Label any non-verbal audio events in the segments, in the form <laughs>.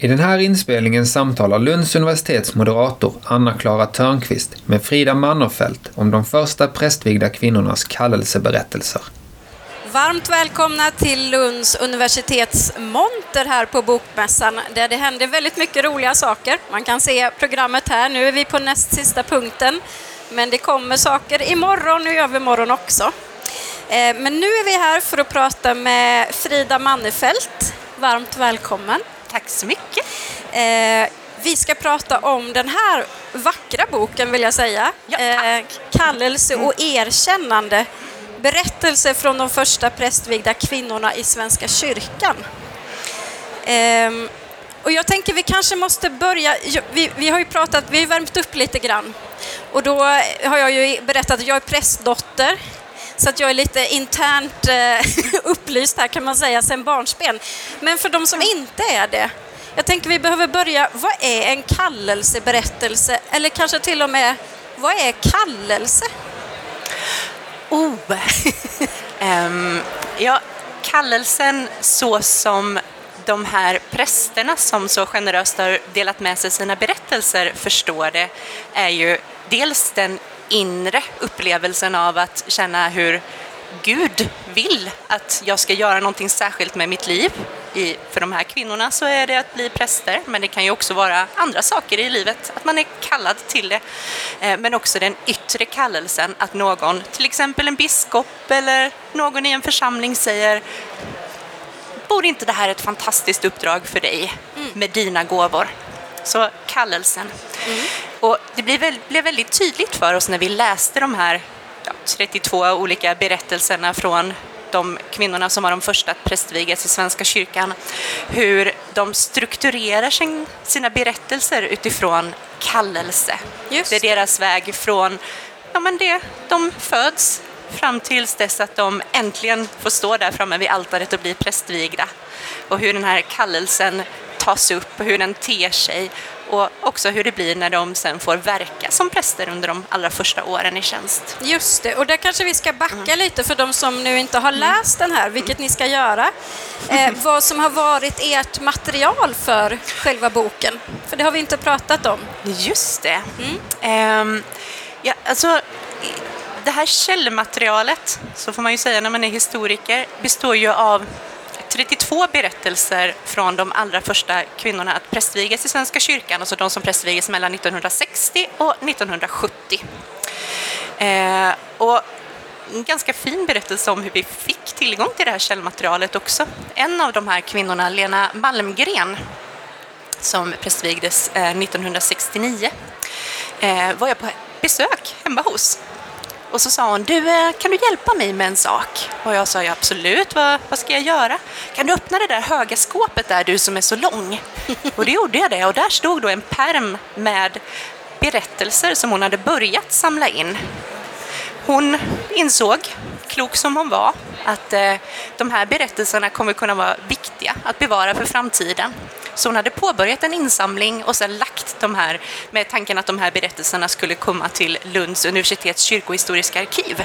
I den här inspelningen samtalar Lunds universitets moderator Anna-Klara Törnqvist med Frida Mannerfelt om de första prästvigda kvinnornas kallelseberättelser. Varmt välkomna till Lunds universitets monter här på Bokmässan där det händer väldigt mycket roliga saker. Man kan se programmet här, nu är vi på näst sista punkten. Men det kommer saker imorgon och i övermorgon också. Eh, men nu är vi här för att prata med Frida Mannefelt. Varmt välkommen. Tack så mycket. Eh, vi ska prata om den här vackra boken vill jag säga. Ja, eh, Kallelse och erkännande. Berättelser från de första prästvigda kvinnorna i Svenska kyrkan. Ehm, och jag tänker vi kanske måste börja, vi, vi har ju pratat, vi har värmt upp lite grann. Och då har jag ju berättat att jag är prästdotter så att jag är lite internt eh, <laughs> upplyst här kan man säga sen barnsben. Men för de som inte är det, jag tänker vi behöver börja, vad är en kallelseberättelse? Eller kanske till och med, vad är kallelse? Oh! <laughs> um, ja, kallelsen så som de här prästerna som så generöst har delat med sig sina berättelser förstår det är ju dels den inre upplevelsen av att känna hur Gud vill att jag ska göra någonting särskilt med mitt liv. I, för de här kvinnorna så är det att bli präster, men det kan ju också vara andra saker i livet, att man är kallad till det. Eh, men också den yttre kallelsen, att någon, till exempel en biskop eller någon i en församling säger Vore inte det här ett fantastiskt uppdrag för dig mm. med dina gåvor? Så kallelsen. Mm. Och det blev, väldigt tydligt för oss när vi läste de här ja, 32 olika berättelserna från de kvinnorna som var de första att prästvigas i Svenska kyrkan, hur de strukturerar sin, sina berättelser utifrån kallelse. Just. Det är deras väg från ja, men det, de föds fram tills dess att de äntligen får stå där framme vid altaret och bli prästvigda. Och hur den här kallelsen tas upp och hur den ter sig och också hur det blir när de sen får verka som präster under de allra första åren i tjänst. Just det, och där kanske vi ska backa mm. lite för de som nu inte har mm. läst den här, vilket ni ska göra. Eh, vad som har varit ert material för själva boken, för det har vi inte pratat om. Just det. Mm. Eh, ja, alltså, det här källmaterialet, så får man ju säga när man är historiker, består ju av 32 berättelser från de allra första kvinnorna att prästvigas i Svenska kyrkan, alltså de som prästvigades mellan 1960 och 1970. Eh, och en ganska fin berättelse om hur vi fick tillgång till det här källmaterialet också. En av de här kvinnorna, Lena Malmgren, som prästvigdes eh, 1969, eh, var jag på besök hemma hos och så sa hon, du, eh, kan du hjälpa mig med en sak? Och jag sa, ja, absolut, vad, vad ska jag göra? Kan du öppna det där höga skåpet där, du som är så lång? <laughs> Och det gjorde jag det, och där stod då en perm med berättelser som hon hade börjat samla in. Hon insåg, klok som hon var, att eh, de här berättelserna kommer kunna vara viktiga att bevara för framtiden. Så hon hade påbörjat en insamling och sen lagt de här med tanken att de här berättelserna skulle komma till Lunds universitets kyrkohistoriska arkiv.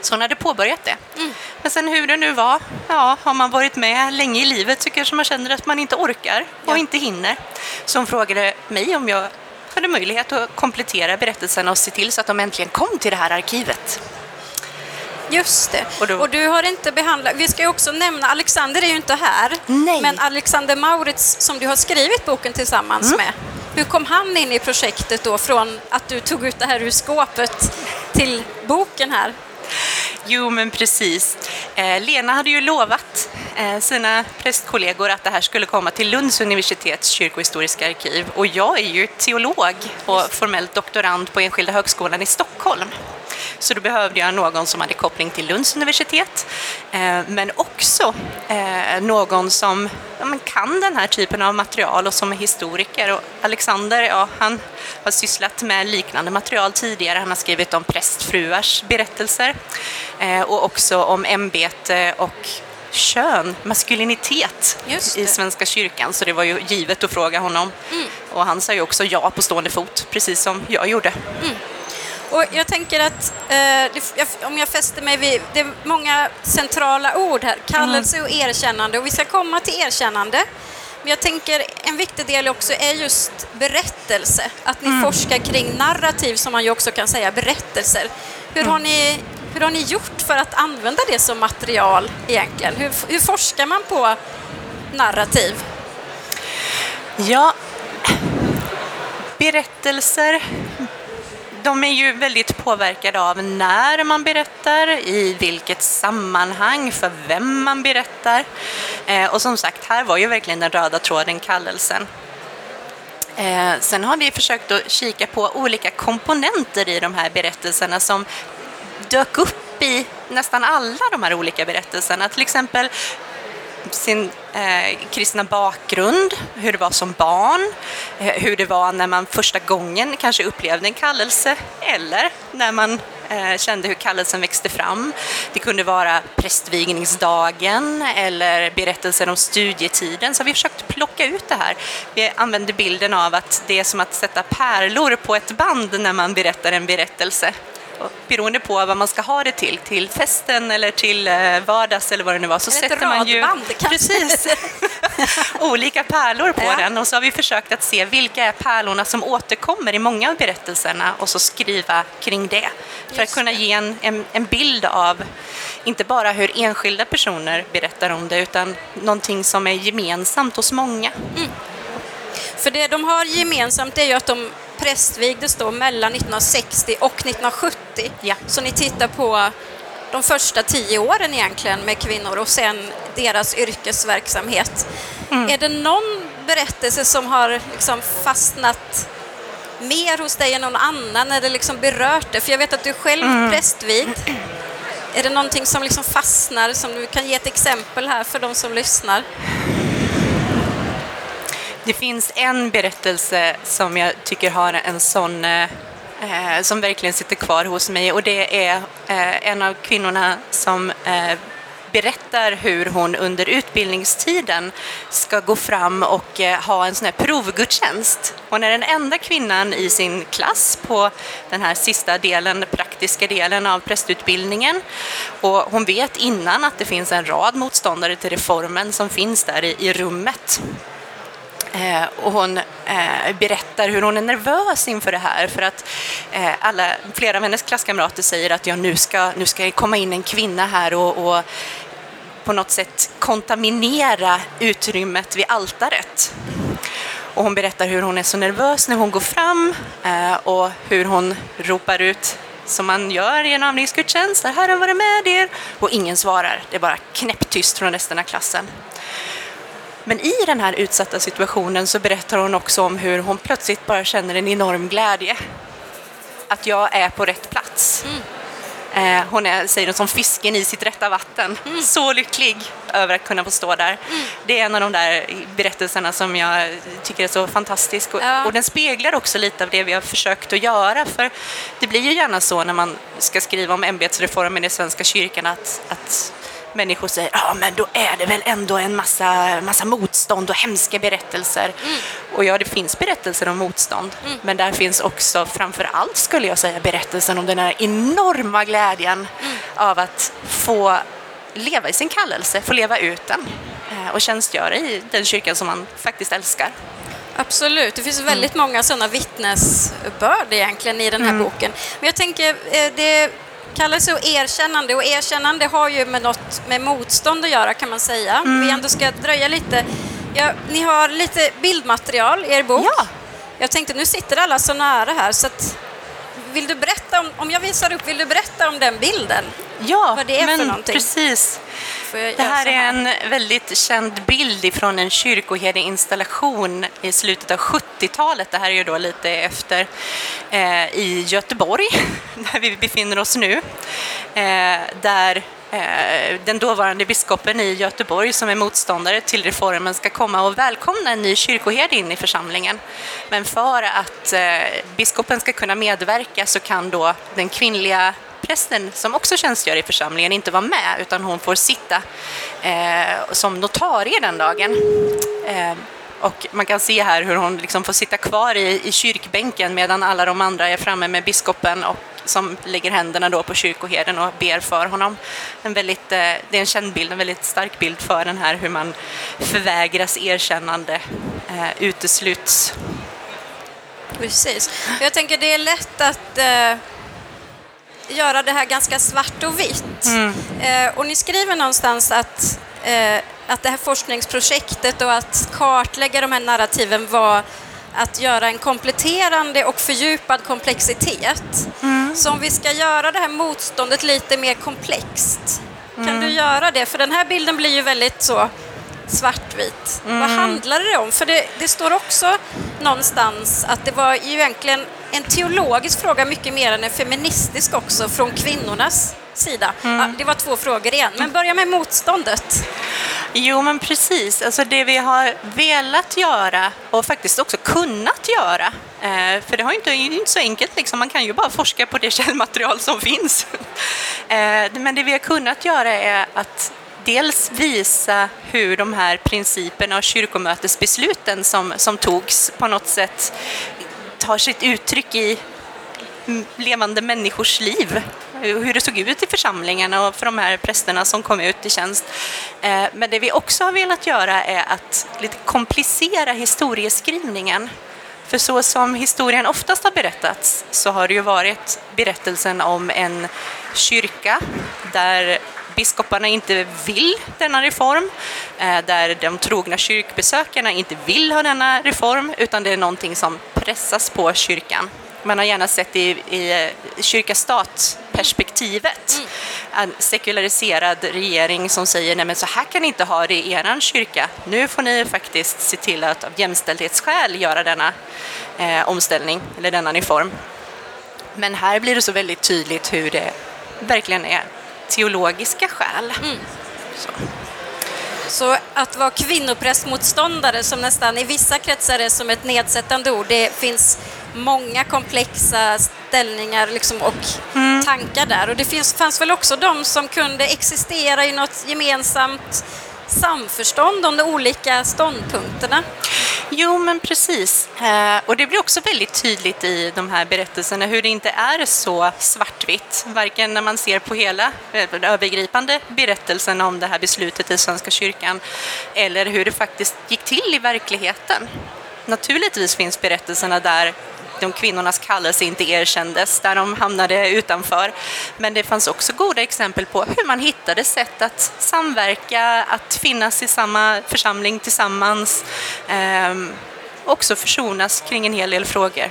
Så hon hade påbörjat det. Mm. Men sen hur det nu var, ja, har man varit med länge i livet så kanske man känner att man inte orkar och ja. inte hinner. Så hon frågade mig om jag hade möjlighet att komplettera berättelserna och se till så att de äntligen kom till det här arkivet. Just det. Och, då... och, du har inte behandlat, vi ska ju också nämna, Alexander är ju inte här, Nej. men Alexander Maurits som du har skrivit boken tillsammans mm. med, hur kom han in i projektet då från att du tog ut det här ur skåpet till boken här? Jo, men precis. Eh, Lena hade ju lovat eh, sina prästkollegor att det här skulle komma till Lunds universitets kyrkohistoriska arkiv och jag är ju teolog och formellt doktorand på Enskilda högskolan i Stockholm. Så då behövde jag någon som hade koppling till Lunds universitet, eh, men också eh, någon som ja, kan den här typen av material och som är historiker. Och Alexander, ja, han har sysslat med liknande material tidigare. Han har skrivit om prästfruars berättelser eh, och också om ämbete och kön, maskulinitet i Svenska kyrkan, så det var ju givet att fråga honom. Mm. Och han sa ju också ja på stående fot, precis som jag gjorde. Mm. Och jag tänker att eh, om jag fäster mig vid, det är många centrala ord här, kallelse och erkännande och vi ska komma till erkännande. Men jag tänker en viktig del också är just berättelse. Att ni forskar kring narrativ som man ju också kan säga berättelser. Hur har ni hur har ni gjort för att använda det som material egentligen? Hur, hur forskar man på narrativ? Ja, berättelser de är ju väldigt påverkade av när man berättar, i vilket sammanhang, för vem man berättar. Eh, och som sagt, här var ju verkligen den röda tråden kallelsen. Eh, sen har vi försökt att kika på olika komponenter i de här berättelserna som dök upp i nästan alla de här olika berättelserna. Till exempel sin eh, kristna bakgrund, hur det var som barn, eh, hur det var när man första gången kanske upplevde en kallelse eller när man eh, kände hur kallelsen växte fram. Det kunde vara prästvigningsdagen eller berättelser om studietiden. Så vi försökt plocka ut det här. Vi använder bilden av att det är som att sätta pärlor på ett band när man berättar en berättelse beroende på vad man ska ha det till, till festen eller till eh, vardags eller vad det nu var, så sätter man ju <laughs> precis, <laughs> olika pärlor på ja. den och så har vi försökt att se vilka är pärlorna som återkommer i många av berättelserna och så skriva kring det för att kunna ge en, en, en bild av inte bara hur enskilda personer berättar om det utan någonting som är gemensamt hos många. Mm. För det de har gemensamt är ju att de prästvigdes då mellan 1960 och 1970. Ja. Så ni tittar på de första tio åren egentligen med kvinnor och sen deras yrkesverksamhet. Mm. Är det någon berättelse som har liksom fastnat mer hos dig än någon annan eller liksom berört det? För jag vet att du är själv mm. prästvigd. Är det någonting som liksom fastnar, som du kan ge ett exempel här för de som lyssnar? Det finns en berättelse som jag tycker har en sån eh, som verkligen sitter kvar hos mig och det är eh, en av kvinnorna som eh, berättar hur hon under utbildningstiden ska gå fram och eh, ha en sån här provgudstjänst. Hon är den enda kvinnan i sin klass på den här sista delen, praktiska delen av prästutbildningen. Och hon vet innan att det finns en rad motståndare till reformen som finns där i, i rummet. Eh, och hon eh, berättar hur hon är nervös inför det här för att eh, alla, flera av hennes klasskamrater säger att ja, nu, ska, nu ska det komma in en kvinna här och, och på något sätt kontaminera utrymmet vid altaret. Och hon berättar hur hon är så nervös när hon går fram eh, och hur hon ropar ut som man gör i en avningsgudstjänst. där Herren vare med er. Och ingen svarar. Det är bara knäpptyst från resten av klassen. Men i den här utsatta situationen så berättar hon också om hur hon plötsligt bara känner en enorm glädje. Att jag är på rätt plats. Mm. hon är, säger hon, som fisken i sitt rätta vatten. Mm. Så lycklig över att kunna få stå där. Mm. Det är en av de där berättelserna som jag tycker är så fantastisk. Ja. Och, den speglar också lite av det vi har försökt att göra. För det blir ju gärna så när man ska skriva om ämbetsreformen i Svenska kyrkan att, att människor säger ja men då är det väl ändå en massa, massa motstånd och hemska berättelser. Mm. Och ja, det finns berättelser om motstånd, mm. men där finns också framför allt skulle jag säga berättelsen om den här enorma glädjen mm. av att få leva i sin kallelse, få leva ut den eh, och tjänstgöra i den kyrkan som man faktiskt älskar. Absolut, det finns väldigt mm. många sådana vittnesbörd egentligen i den här mm. boken. Men jag tänker, eh, det kallelse och erkännande. Och erkännande har ju med något med motstånd att göra kan man säga. Mm. Vi ändå ska dröja lite. Ja, ni har lite bildmaterial i er bok. Ja. Jag tänkte, nu sitter alla så nära här så att, vill du berätta om, om jag visar upp, vill du berätta om den bilden? Ja, Vad det är men för någonting? precis. Det här är en väldigt känd bild från en kyrkoherdeinstallation i slutet av 70-talet. Det här är ju då lite efter eh, i Göteborg, <laughs> där vi befinner oss nu. Eh, där eh, den dåvarande biskopen i Göteborg som är motståndare till reformen ska komma och välkomna en ny kyrkoherde in i församlingen. Men för att eh, biskopen ska kunna medverka så kan då den kvinnliga prästen som också tjänstgör i församlingen inte vara med utan hon får sitta eh, som notarie den dagen. Eh, och man kan se här hur hon liksom får sitta kvar i, i kyrkbänken medan alla de andra är framme med biskopen och som lägger händerna då på kyrkoherden och ber för honom. En väldigt, eh, det är en känd bild, en väldigt stark bild för den här hur man förvägras erkännande, eh, utesluts. Precis. Jag tänker det är lätt att eh, göra det här ganska svart och vitt. Mm. Eh, och ni skriver någonstans att, eh, att det här forskningsprojektet och att kartlägga de här narrativen var att göra en kompletterande och fördjupad komplexitet. Mm. Så om vi ska göra det här motståndet lite mer komplext, kan Mm. du göra det? För den här bilden blir ju väldigt så svartvit. Vad handlar det om? För det, det står också någonstans att det var ju egentligen en teologisk fråga mycket mer än en feministisk också från kvinnornas sida. Ja, det var två frågor igen, men börja med motståndet. Jo, men precis. Alltså det vi har velat göra och faktiskt också kunnat göra. Eh, för det har inte, det är inte så enkelt, liksom. man kan ju bara forska på det <laughs> källmaterial som finns. <laughs> eh, men det vi har kunnat göra är att dels visa hur de här principerna och kyrkomötesbesluten som, som togs på något sätt tar sitt uttryck i levande människors liv. Hur det såg ut i församlingarna och för de här prästerna som kom ut i tjänst. Eh, men det vi också har velat göra är att lite komplicera historieskrivningen. För så som historien oftast har berättats så har det ju varit berättelsen om en kyrka där biskoparna inte vill denna reform, eh, där de trogna kyrkbesökarna inte vill ha denna reform, utan det är någonting som pressas på kyrkan. Man har gärna sett i, i eh, kyrka-stat-perspektivet. En sekulariserad regering som säger nej men så här kan ni inte ha det i er kyrka. Nu får ni faktiskt se till att av jämställdhetsskäl göra denna eh, omställning, eller denna reform. Men här blir det så väldigt tydligt hur det verkligen är teologiska skäl. Så. Så att vara kvinnoprästmotståndare, som nästan i vissa kretsar är som ett nedsättande ord, det finns många komplexa ställningar liksom och tankar där. Och det finns, fanns väl också de som kunde existera i något gemensamt samförstånd om de olika ståndpunkterna. Jo, men precis. Eh, och det blir också väldigt tydligt i de här berättelserna hur det inte är så svartvitt, varken när man ser på hela eh, den övergripande berättelsen om det här beslutet i Svenska kyrkan, eller hur det faktiskt gick till i verkligheten. Naturligtvis finns berättelserna där de kvinnornas kallelse inte erkändes, där de hamnade utanför. Men det fanns också goda exempel på hur man hittade sätt att samverka, att finnas i samma församling tillsammans. Ehm, också försonas kring en hel del frågor.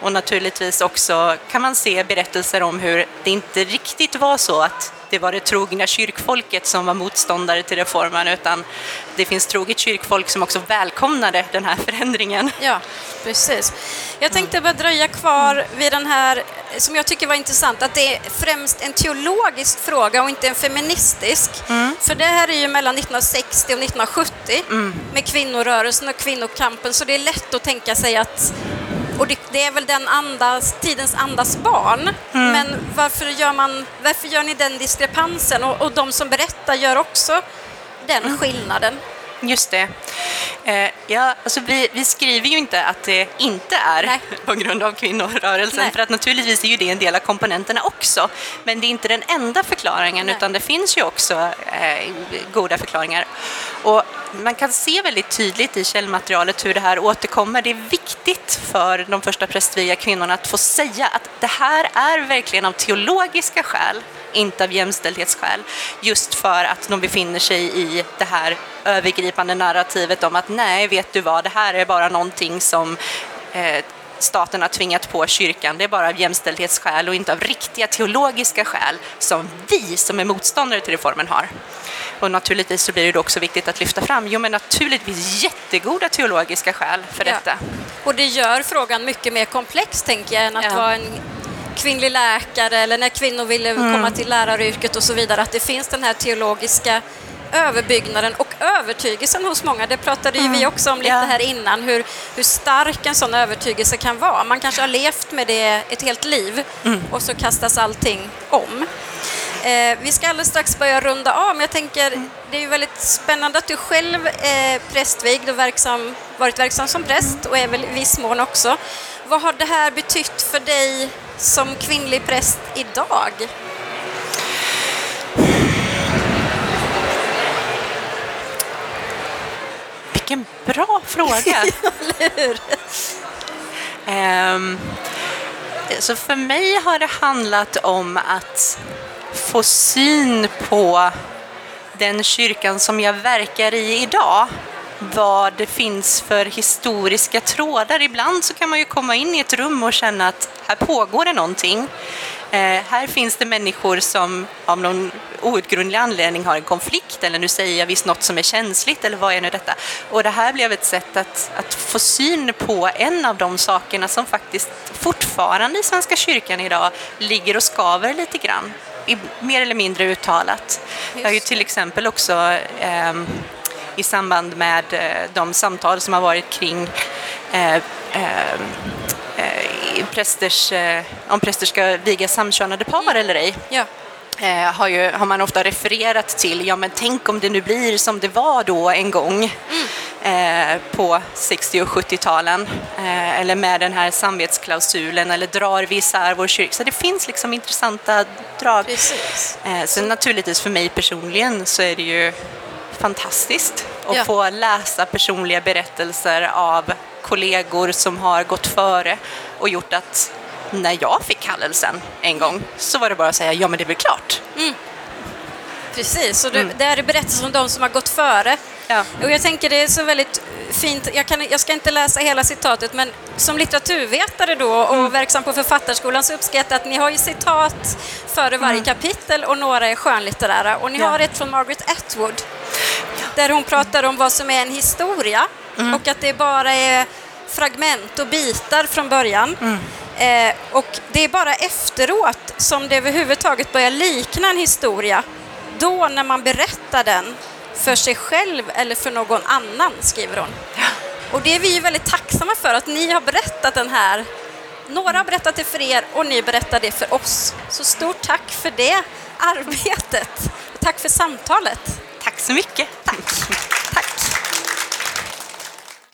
Och naturligtvis också kan man se berättelser om hur det inte riktigt var så att det var det trogna kyrkfolket som var motståndare till reformen utan det finns troget kyrkfolk som också välkomnade den här förändringen. Ja, precis. Jag tänkte bara dröja kvar vid den här, som jag tycker var intressant, att det är främst en teologisk fråga och inte en feministisk. För det här är ju mellan 1960 och 1970 med kvinnorörelsen och kvinnokampen, så det är lätt att tänka sig att och det, det är väl den andas, tidens andas barn. Men varför gör, man, varför gör ni den diskrepansen? Och, och de som berättar gör också den skillnaden. Just det. Eh, ja, alltså vi, vi skriver ju inte att det inte är Nej. <laughs> på grund av kvinnorörelsen, Nej. för att naturligtvis är ju det en del av komponenterna också. Men det är inte den enda förklaringen, Nej. utan det finns ju också eh, goda förklaringar. Och man kan se väldigt tydligt i källmaterialet hur det här återkommer. Det är viktigt för de första prästvigda kvinnorna att få säga att det här är verkligen av teologiska skäl, inte av jämställdhetsskäl. Just för att de befinner sig i det här övergripande narrativet om att nej, vet du vad, det här är bara någonting som eh, staten har tvingat på kyrkan. Det är bara av jämställdhetsskäl och inte av riktiga teologiska skäl som vi som är motståndare till reformen har. Och naturligtvis så blir det också viktigt att lyfta fram, jo men naturligtvis jättegoda teologiska skäl för Ja. detta. Och det gör frågan mycket mer komplex, tänker jag, än att Ja. vara en kvinnlig läkare eller när kvinnor ville Mm. komma till läraryrket och så vidare. Att det finns den här teologiska överbyggnaden och övertygelsen hos många. Det pratade ju vi också om lite Mm. Ja. här innan, hur, hur stark en sån övertygelse kan vara. Man kanske har levt med det ett helt liv Mm. och så kastas allting om. Eh, vi ska alldeles strax börja runda av, men jag tänker det är ju väldigt spännande att du själv är prästvigd och verksam, varit verksam som präst och är väl i viss mån också. Vad har det här betytt för dig som kvinnlig präst idag? Vilken bra fråga! <laughs> um, så för mig har det handlat om att få syn på den kyrkan som jag verkar i idag vad det finns för historiska trådar. Ibland så kan man ju komma in i ett rum och känna att här pågår det någonting. Eh, här finns det människor som av någon outgrundlig anledning har en konflikt eller nu säger jag visst något som är känsligt eller vad är nu detta? Och det här blev ett sätt att, att få syn på en av de sakerna som faktiskt fortfarande i Svenska kyrkan idag ligger och skaver lite grann, i, mer eller mindre uttalat. Jag har ju till exempel också eh, i samband med eh, de samtal som har varit kring eh, eh, prästers, om präster ska viga samkönade par mm. eller ej. Ja. har, ju, har man ofta refererat till, ja men tänk om det nu blir som det var då en gång mm. eh, på 60 och 70-talen, eh, eller med den här samvetsklausulen, eller drar vi isär vår kyrka? Så det finns liksom intressanta drag. Precis. Eh, sen naturligtvis för mig personligen så är det ju fantastiskt att ja. få läsa personliga berättelser av kollegor som har gått före och gjort att när jag fick kallelsen en gång så var det bara att säga ja men det är väl klart. Mm. Precis, och det, mm. det är berättelser om de som har gått före. Ja. Och jag tänker det är så väldigt fint, jag, kan, jag ska inte läsa hela citatet, men som litteraturvetare då och mm. verksam på Författarskolan så uppskattar jag att ni har ju citat före varje mm. kapitel och några är skönlitterära. Och ni ja. har ett från Margaret Atwood där hon pratar om vad som är en historia mm. och att det bara är fragment och bitar från början. Mm. Eh, och det är bara efteråt som det överhuvudtaget börjar likna en historia. Då när man berättar den för sig själv eller för någon annan, skriver hon. Och det är vi väldigt tacksamma för, att ni har berättat den här. Några har berättat det för er och ni berättar det för oss. Så stort tack för det arbetet. Tack för samtalet. Tack så mycket. Tack.